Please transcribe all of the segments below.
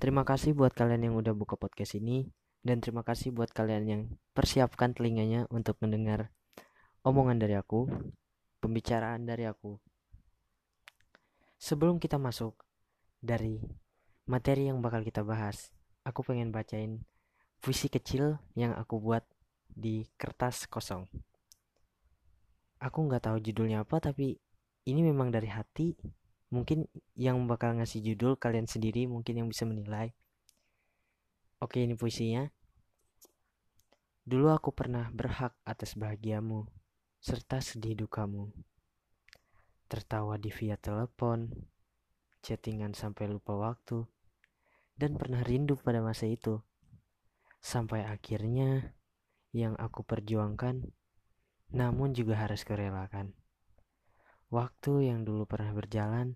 Terima kasih buat kalian yang udah buka podcast ini dan terima kasih buat kalian yang persiapkan telinganya untuk mendengar omongan dari aku, pembicaraan dari aku. Sebelum kita masuk dari materi yang bakal kita bahas, aku pengen bacain puisi kecil yang aku buat di kertas kosong. Aku nggak tahu judulnya apa tapi ini memang dari hati. Mungkin yang bakal ngasih judul kalian sendiri mungkin yang bisa menilai. Oke, ini puisinya. Dulu aku pernah berhak atas bahagiamu serta sedih dukamu. Tertawa di via telepon, chattingan sampai lupa waktu, dan pernah rindu pada masa itu. Sampai akhirnya yang aku perjuangkan, namun juga harus kurelakan. Waktu yang dulu pernah berjalan,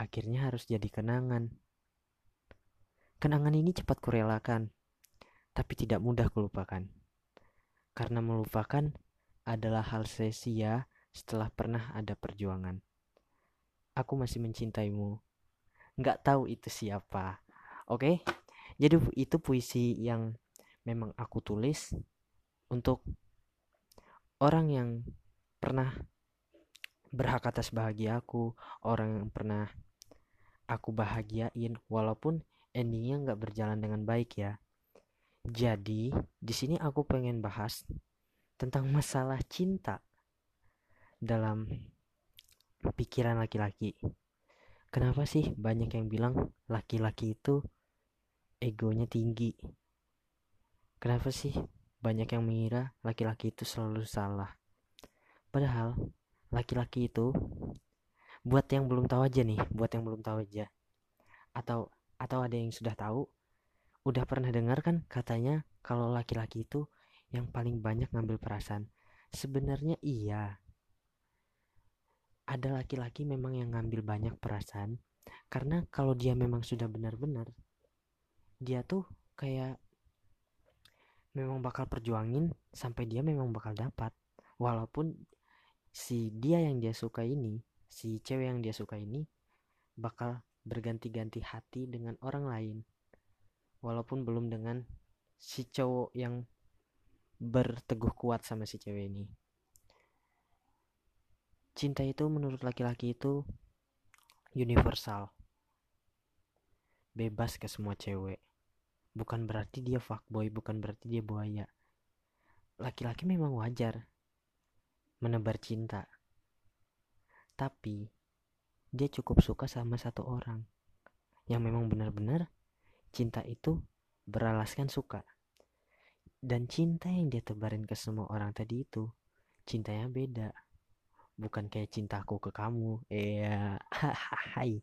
akhirnya harus jadi kenangan. Kenangan ini cepat kurelakan, tapi tidak mudah kulupakan. Karena melupakan adalah hal sia-sia setelah pernah ada perjuangan. Aku masih mencintaimu. Nggak tahu itu siapa. Oke? Jadi itu puisi yang memang aku tulis untuk orang yang pernah berhak atas bahagia aku, orang yang pernah aku bahagiain walaupun endingnya nggak berjalan dengan baik ya. Jadi di sini aku pengen bahas tentang masalah cinta dalam pikiran laki-laki. Kenapa sih banyak yang bilang laki-laki itu egonya tinggi? Kenapa sih banyak yang mengira laki-laki itu selalu salah? Padahal laki-laki itu buat yang belum tahu aja nih buat yang belum tahu aja. Atau atau ada yang sudah tahu udah pernah dengar kan katanya kalau laki-laki itu yang paling banyak ngambil perasaan? Sebenarnya iya. Ada laki-laki memang yang ngambil banyak perasaan karena kalau dia memang sudah benar-benar dia tuh kayak memang bakal perjuangin sampai dia memang bakal dapat. Walaupun si dia yang dia suka ini si cewek yang dia suka ini bakal berganti-ganti hati dengan orang lain. Walaupun belum dengan si cowok yang berteguh kuat sama si cewek ini. Cinta itu menurut laki-laki itu universal. Bebas ke semua cewek. Bukan berarti dia fuckboy bukan berarti dia buaya. Laki-laki memang wajar menebar cinta. Tapi dia cukup suka sama satu orang yang memang benar-benar cinta itu beralaskan suka. Dan cinta yang dia tebarin ke semua orang tadi itu cintanya beda. Bukan kayak cintaku ke kamu. Iya, hai.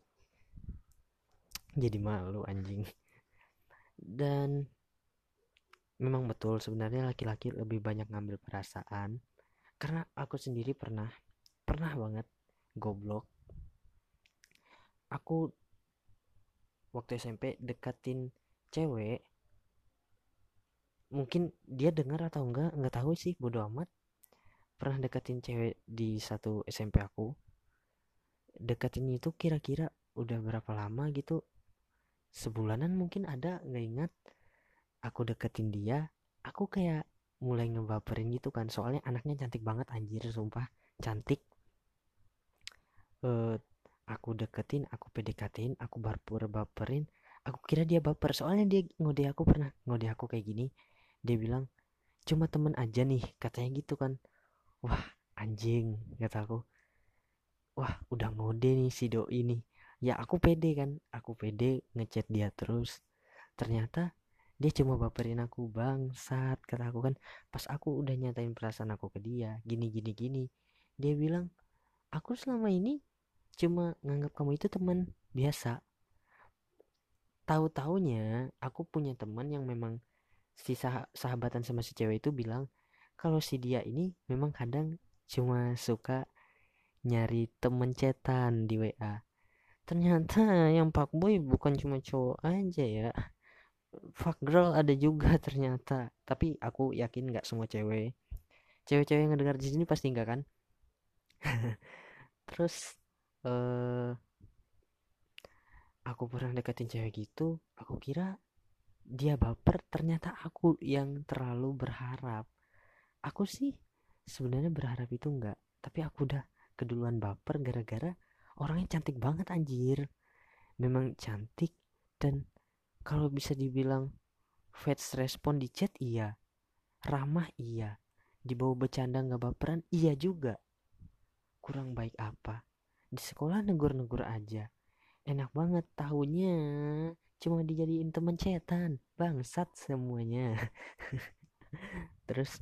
Jadi malu anjing. Dan memang betul sebenarnya laki-laki lebih banyak ngambil perasaan karena aku sendiri pernah pernah banget goblok. Aku waktu SMP deketin cewek mungkin dia dengar atau enggak enggak tahu sih bodo amat. Pernah deketin cewek di satu SMP aku. Deketin itu kira-kira udah berapa lama gitu? Sebulanan mungkin ada nggak ingat. Aku deketin dia aku kayak mulai ngebaperin gitu kan. Soalnya anaknya cantik banget anjir sumpah. Cantik. Uh, aku deketin aku PDKTin aku baper baperin. Aku kira dia baper. Soalnya dia ngode aku pernah ngode aku kayak gini. Dia bilang cuma temen aja nih katanya gitu kan. Wah anjing kata aku. Wah udah ngode nih si do ini ya aku pede kan. Aku pede ngechat dia terus. Ternyata dia cuma baperin aku bangsat kata aku kan. Pas aku udah nyatain perasaan aku ke dia gini gini gini dia bilang aku selama ini cuma nganggap kamu itu teman biasa. Tahu taunya aku punya teman yang memang si sah sahabatan sama si cewek itu bilang kalau si dia ini memang kadang cuma suka nyari temen cetan di WA ternyata yang pak boy bukan cuma cowok aja ya fuck girl ada juga ternyata. Tapi aku yakin nggak semua cewek. Cewek-cewek yang ngedengar di sini pasti enggak kan? Terus uh, aku pernah deketin cewek gitu aku kira dia baper ternyata aku yang terlalu berharap. Aku sih sebenarnya berharap itu enggak tapi aku udah keduluan baper gara-gara orangnya cantik banget anjir. Memang cantik dan kalau bisa dibilang fast respon di chat iya. Ramah iya. Dibawa bercanda nggak baperan iya juga. Kurang baik apa? Di sekolah negur-negur aja. Enak banget tahunya cuma dijadiin teman cetan. Bangsat semuanya. Terus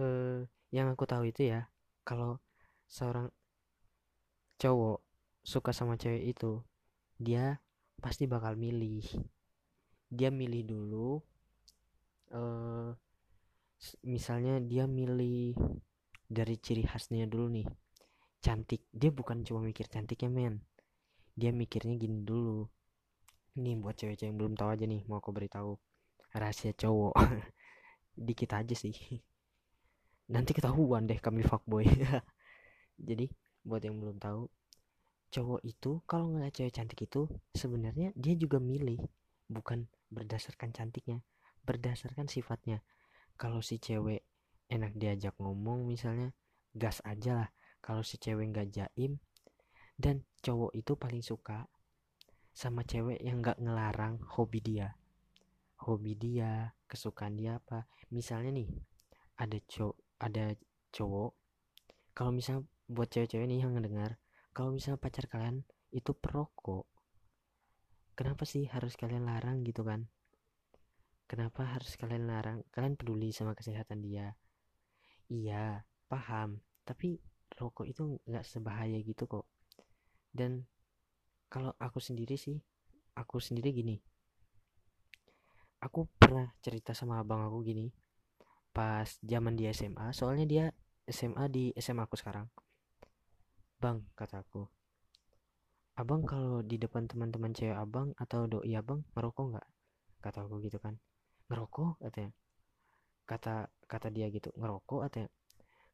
eh, yang aku tahu itu ya kalau seorang cowok suka sama cewek itu dia pasti bakal milih. Dia milih dulu eh, misalnya dia milih dari ciri khasnya dulu nih cantik. Dia bukan cuma mikir cantiknya men. Dia mikirnya gini dulu. Ini buat cewek-cewek yang belum tahu aja nih mau aku beritahu rahasia cowok. Dikit aja sih. Nanti ketahuan deh kami fuckboy. Jadi buat yang belum tahu cowok itu kalau ngeliat cewek cantik itu sebenarnya dia juga milih bukan berdasarkan cantiknya berdasarkan sifatnya. Kalau si cewek enak diajak ngomong misalnya gas aja lah. Kalau si cewek nggak jaim dan cowok itu paling suka sama cewek yang nggak ngelarang hobi dia. Hobi dia kesukaan dia apa. Misalnya nih ada cowok ada cowok kalau misal buat cewek-cewek nih yang ngedengar kalau misal pacar kalian itu perokok. Kenapa sih harus kalian larang gitu kan? Kenapa harus kalian larang? Kalian peduli sama kesehatan dia. Iya paham. Tapi rokok itu nggak sebahaya gitu kok. Dan kalau aku sendiri sih aku sendiri gini. Aku pernah cerita sama abang aku gini. Pas zaman di SMA soalnya dia SMA di SMA aku sekarang bang kata aku. Abang kalau di depan teman-teman cewek abang atau doi abang ngerokok nggak? Kata aku gitu kan. Ngerokok? katanya kata kata dia gitu ngerokok? atau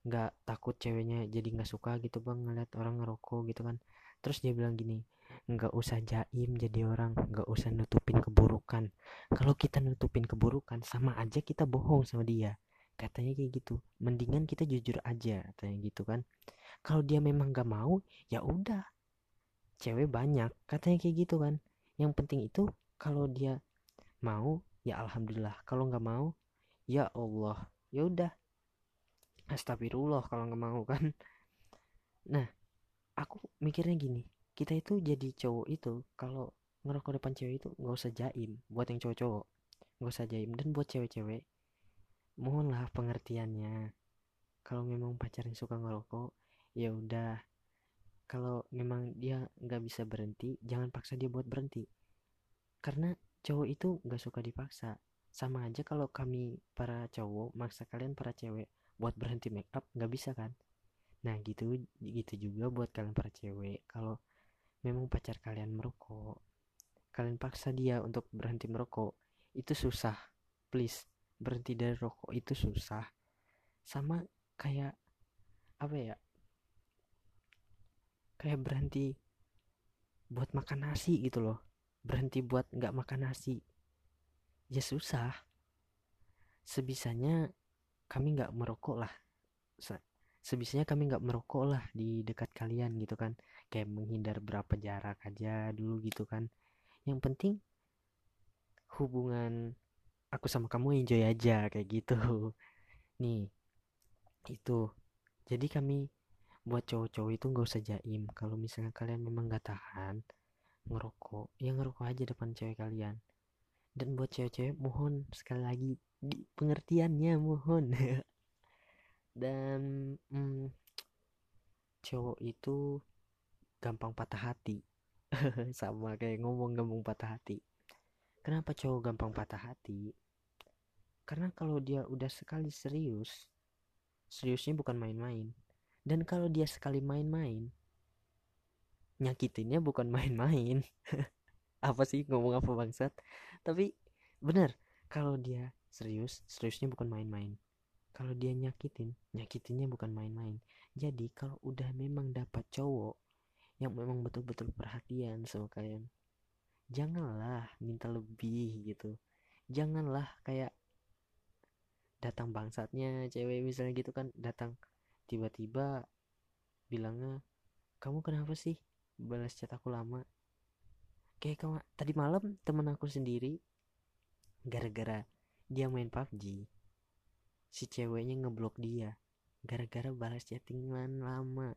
nggak takut ceweknya jadi nggak suka gitu bang ngeliat orang ngerokok gitu kan. Terus dia bilang gini nggak usah jaim jadi orang nggak usah nutupin keburukan. Kalau kita nutupin keburukan sama aja kita bohong sama dia. Katanya kayak gitu. Mendingan kita jujur aja katanya gitu kan kalau dia memang nggak mau ya udah. Cewek banyak katanya kayak gitu kan. Yang penting itu kalau dia mau ya alhamdulillah. Kalau nggak mau ya Allah ya udah. Astagfirullah kalau nggak mau kan. Nah aku mikirnya gini kita itu jadi cowok itu kalau ngerokok depan cewek itu nggak usah jaim buat yang cowok-cowok. Nggak usah jaim. Dan buat cewek-cewek mohonlah pengertiannya. Kalau memang pacarnya suka ngerokok ya udah. Kalau memang dia nggak bisa berhenti jangan paksa dia buat berhenti. Karena cowok itu nggak suka dipaksa. Sama aja kalau kami para cowok maksa kalian para cewek buat berhenti make up nggak bisa kan? Nah gitu gitu juga buat kalian para cewek. Kalau memang pacar kalian merokok kalian paksa dia untuk berhenti merokok itu susah. Please berhenti dari rokok itu susah. Sama kayak apa ya kayak berhenti buat makan nasi gitu loh. Berhenti buat nggak makan nasi. Ya susah. Sebisanya kami nggak merokok lah. Sebisanya kami nggak merokok lah di dekat kalian gitu kan. Kayak menghindar berapa jarak aja dulu gitu kan. Yang penting hubungan aku sama kamu enjoy aja kayak gitu. Nih itu. Jadi kami buat cowok-cowok itu nggak usah jaim. Kalau misalnya kalian memang nggak tahan ngerokok ya ngerokok aja depan cewek kalian. Dan buat cewek-cewek mohon sekali lagi di pengertiannya mohon. Dan hmm, cowok itu gampang patah hati. Sama kayak ngomong gampang patah hati. Kenapa cowok gampang patah hati? Karena kalau dia udah sekali serius seriusnya bukan main-main dan kalau dia sekali main-main nyakitinnya bukan main-main. Apa sih ngomong apa bangsat? Tapi bener kalau dia serius seriusnya bukan main-main. Kalau dia nyakitin nyakitinnya bukan main-main. Jadi kalau udah memang dapat cowok yang memang betul-betul perhatian sama kalian janganlah minta lebih gitu. Janganlah kayak datang bangsatnya cewek misalnya gitu kan datang tiba-tiba bilangnya kamu kenapa sih balas chat aku lama? Kayak kamu tadi malam temen aku sendiri gara-gara dia main PUBG si ceweknya ngeblok dia gara-gara balas chattingan lama.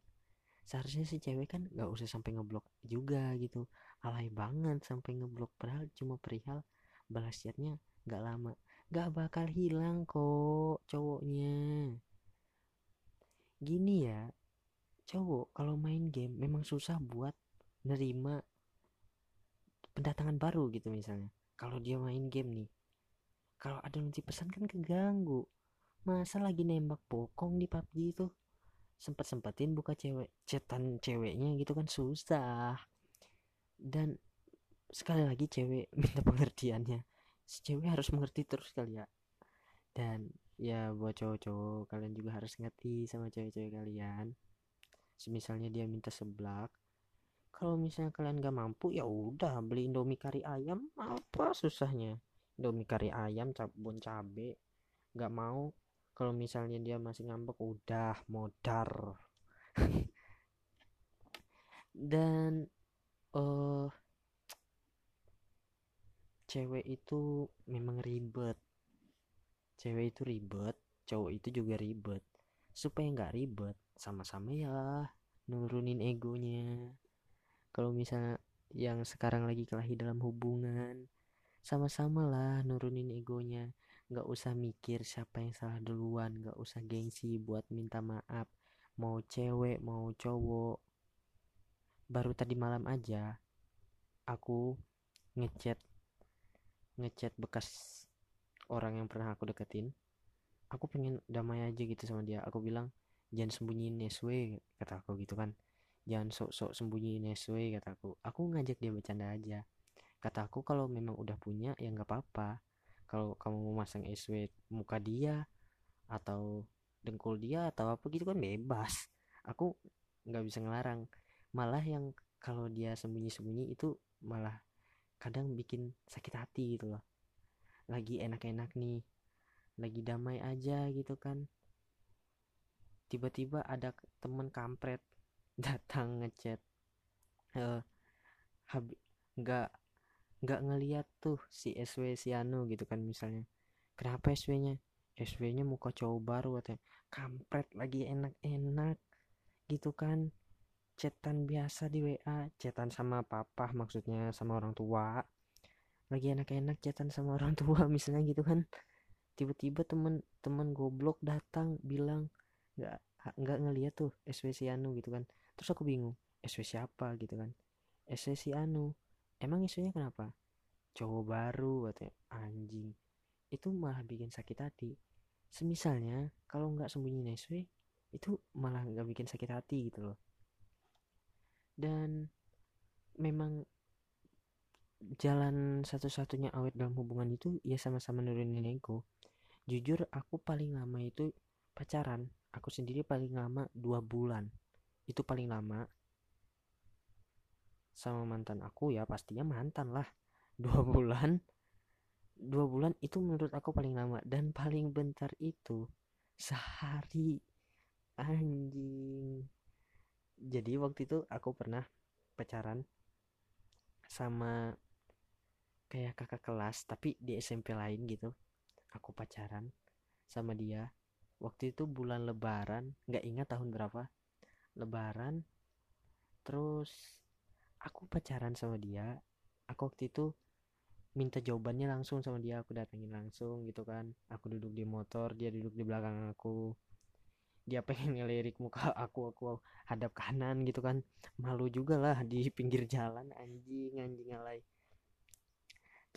Seharusnya si cewek kan nggak usah sampai ngeblok juga gitu. Alay banget sampai ngeblok padahal cuma perihal balas chatnya nggak lama. Nggak bakal hilang kok cowoknya gini ya cowok kalau main game memang susah buat nerima pendatangan baru gitu misalnya. Kalau dia main game nih kalau ada nanti pesan kan keganggu. Masa lagi nembak bokong di PUBG itu? Sempat sempatin buka cewek cetan ceweknya gitu kan susah. Dan sekali lagi cewek minta pengertiannya. Si cewek harus mengerti terus kali ya. Dan ya buat cowok-cowok kalian juga harus ngerti sama cewek-cewek kalian. Misalnya dia minta seblak kalau misalnya kalian gak mampu ya udah beli indomie kari ayam apa susahnya? Indomie kari ayam cabun cabe gak mau. Kalau misalnya dia masih ngambek udah modar. Dan uh, cewek itu memang ribet cewek itu ribet cowok itu juga ribet. Supaya nggak ribet sama-sama ya nurunin egonya. Kalau misalnya yang sekarang lagi kelahi dalam hubungan sama-sama lah nurunin egonya. Nggak usah mikir siapa yang salah duluan nggak usah gengsi buat minta maaf. Mau cewek mau cowok. Baru tadi malam aja aku ngechat ngechat bekas orang yang pernah aku deketin aku pengen damai aja gitu sama dia. Aku bilang jangan sembunyiin SW kata aku gitu kan. Jangan sok-sok sembunyiin SW kata aku. Aku ngajak dia bercanda aja. Kata aku kalau memang udah punya ya nggak apa-apa. Kalau kamu mau masang SW muka dia atau dengkul dia atau apa gitu kan bebas. Aku nggak bisa ngelarang. Malah yang kalau dia sembunyi-sembunyi itu malah kadang bikin sakit hati gitu loh lagi enak-enak nih lagi damai aja gitu kan. Tiba-tiba ada temen kampret datang ngechat uh, nggak nggak ngeliat tuh si SW si Anu gitu kan misalnya. Kenapa SW nya SW nya muka cowok baru katanya. Kampret lagi enak-enak gitu kan. Chatan biasa di WA chatan sama papa maksudnya sama orang tua lagi enak-enak chatan sama orang tua misalnya gitu kan. Tiba-tiba temen-temen goblok datang bilang nggak nggak ngeliat tuh SW Anu gitu kan. Terus aku bingung SW siapa gitu kan. SW Anu emang SW nya kenapa? Cowok baru katanya. Anjing. Itu malah bikin sakit hati. Semisalnya kalau nggak sembunyi SW itu malah nggak bikin sakit hati gitu loh. Dan memang jalan satu-satunya awet dalam hubungan itu ya sama-sama nurunin ego. Jujur aku paling lama itu pacaran. Aku sendiri paling lama dua bulan. Itu paling lama. Sama mantan aku ya pastinya mantan lah. Dua bulan. Dua bulan itu menurut aku paling lama. Dan paling bentar itu sehari. Anjing. Jadi waktu itu aku pernah pacaran sama kayak kakak kelas tapi di SMP lain gitu. Aku pacaran sama dia. Waktu itu bulan lebaran nggak ingat tahun berapa. Lebaran terus aku pacaran sama dia. Aku waktu itu minta jawabannya langsung sama dia aku datengin langsung gitu kan. Aku duduk di motor dia duduk di belakang aku. Dia pengen ngelirik muka aku aku hadap kanan gitu kan. Malu juga lah di pinggir jalan anjing anjing alay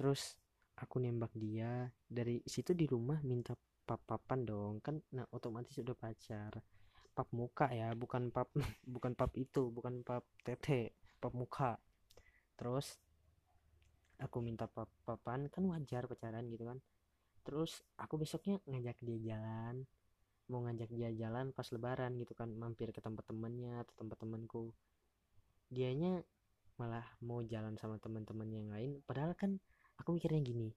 terus aku nembak dia dari situ di rumah minta pap-papan dong. Kan nah otomatis udah pacar. Pap muka ya bukan pap bukan pap itu bukan pap tete pap muka. Terus aku minta pap-papan kan wajar pacaran gitu kan. Terus aku besoknya ngajak dia jalan. Mau ngajak dia jalan pas lebaran gitu kan mampir ke tempat temannya atau tempat temanku. Dianya malah mau jalan sama teman-teman yang lain. Padahal kan aku mikirnya gini.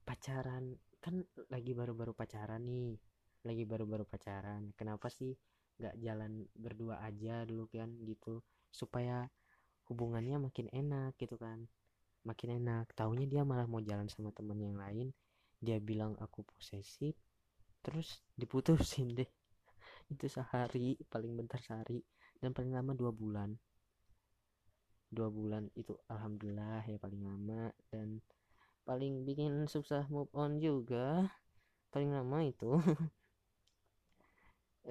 Pacaran kan lagi baru-baru pacaran nih. Lagi baru-baru pacaran. Kenapa sih nggak jalan berdua aja dulu kan gitu. Supaya hubungannya makin enak gitu kan. Makin enak. Taunya dia malah mau jalan sama teman yang lain. Dia bilang aku posesif terus diputusin deh. Itu sehari paling bentar sehari. Dan paling lama dua bulan dua bulan itu alhamdulillah ya paling lama. Dan paling bikin susah move on juga paling lama itu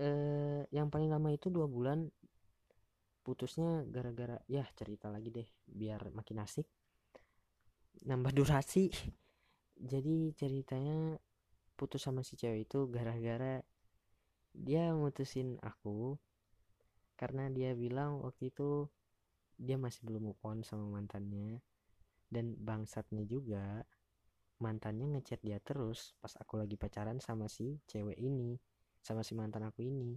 eh, yang paling lama itu dua bulan putusnya gara-gara ya cerita lagi deh biar makin asik nambah durasi. Jadi ceritanya putus sama si cewek itu gara-gara dia mutusin aku karena dia bilang waktu itu dia masih belum move on sama mantannya. Dan bangsatnya juga mantannya ngechat dia terus pas aku lagi pacaran sama si cewek ini sama si mantan aku ini.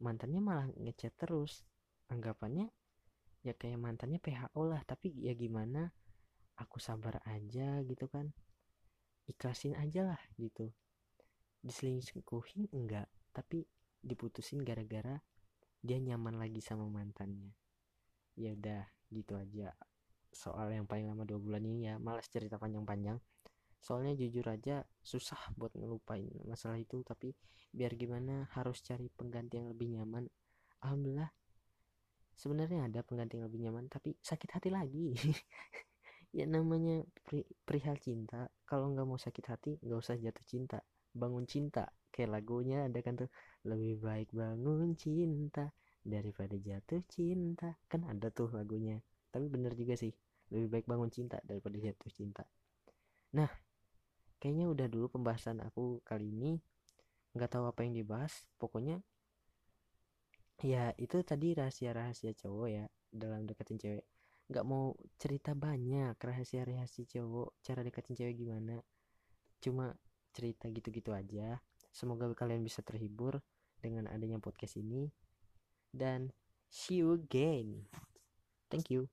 Mantannya malah ngechat terus. Anggapannya ya kayak mantannya PHO lah tapi ya gimana? Aku sabar aja gitu kan. Ikhlasin aja lah gitu. Diselingkuhin enggak tapi diputusin gara-gara dia nyaman lagi sama mantannya ya udah gitu aja. Soal yang paling lama dua bulan ini ya malas cerita panjang-panjang. Soalnya jujur aja susah buat ngelupain masalah itu tapi biar gimana harus cari pengganti yang lebih nyaman. Alhamdulillah sebenarnya ada pengganti yang lebih nyaman tapi sakit hati lagi. Ya namanya pri, perihal cinta. Kalau nggak mau sakit hati nggak usah jatuh cinta. Bangun cinta kayak lagunya ada kan tuh. Lebih baik bangun cinta daripada jatuh cinta. Kan ada tuh lagunya. Tapi bener juga sih. Lebih baik bangun cinta daripada jatuh cinta. Nah kayaknya udah dulu pembahasan aku kali ini. Nggak tahu apa yang dibahas. Pokoknya ya itu tadi rahasia-rahasia cowok ya dalam deketin cewek. Nggak mau cerita banyak rahasia-rahasia cowok cara deketin cewek gimana. Cuma cerita gitu-gitu aja. Semoga kalian bisa terhibur dengan adanya podcast ini dan see you again. Thank you